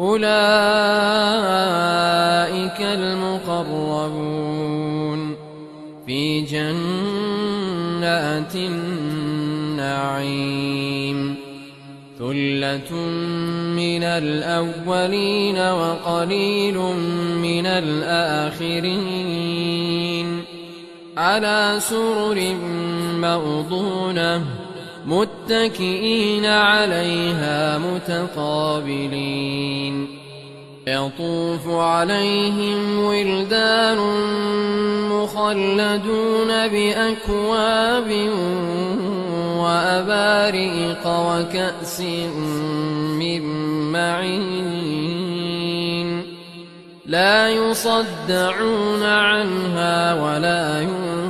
أولئك المقربون في جنات النعيم. ثلة من الأولين وقليل من الآخرين. على سرر موضونة متكئين عليها متقابلين يطوف عليهم ولدان مخلدون بأكواب وأباريق وكأس من معين لا يصدعون عنها ولا ينزفون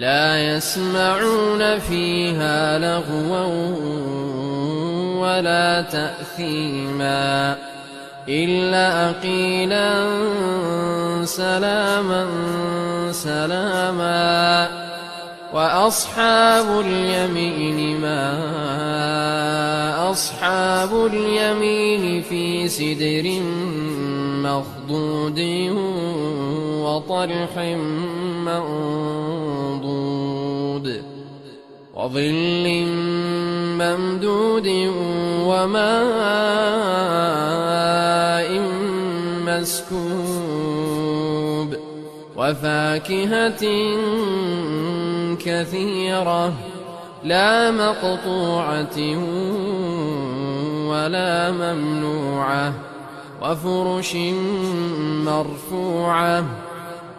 لا يسمعون فيها لغوا ولا تأثيما إلا قيلا سلاما سلاما وأصحاب اليمين ما أصحاب اليمين في سدر مخضود وطلح منضود وظل ممدود وماء مسكوب وفاكهة كثيرة لا مقطوعة ولا ممنوعة وفرش مرفوعة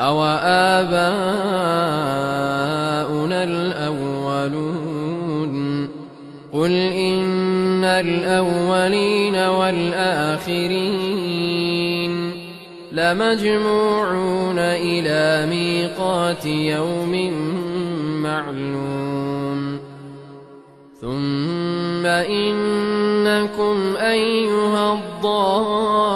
أو آباؤنا الأولون قل إن الأولين والآخرين لمجموعون إلى ميقات يوم معلوم ثم إنكم أيها الضالون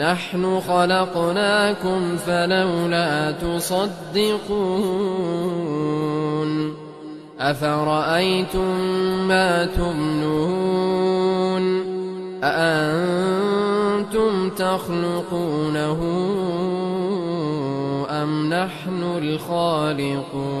نحن خلقناكم فلولا تصدقون أفرأيتم ما تمنون أأنتم تخلقونه أم نحن الخالقون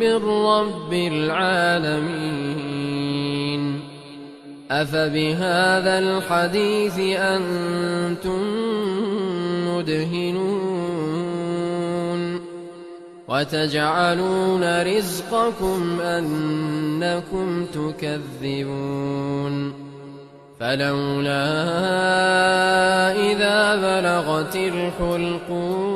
من رب العالمين أفبهذا الحديث أنتم مدهنون وتجعلون رزقكم أنكم تكذبون فلولا إذا بلغت الحلقوم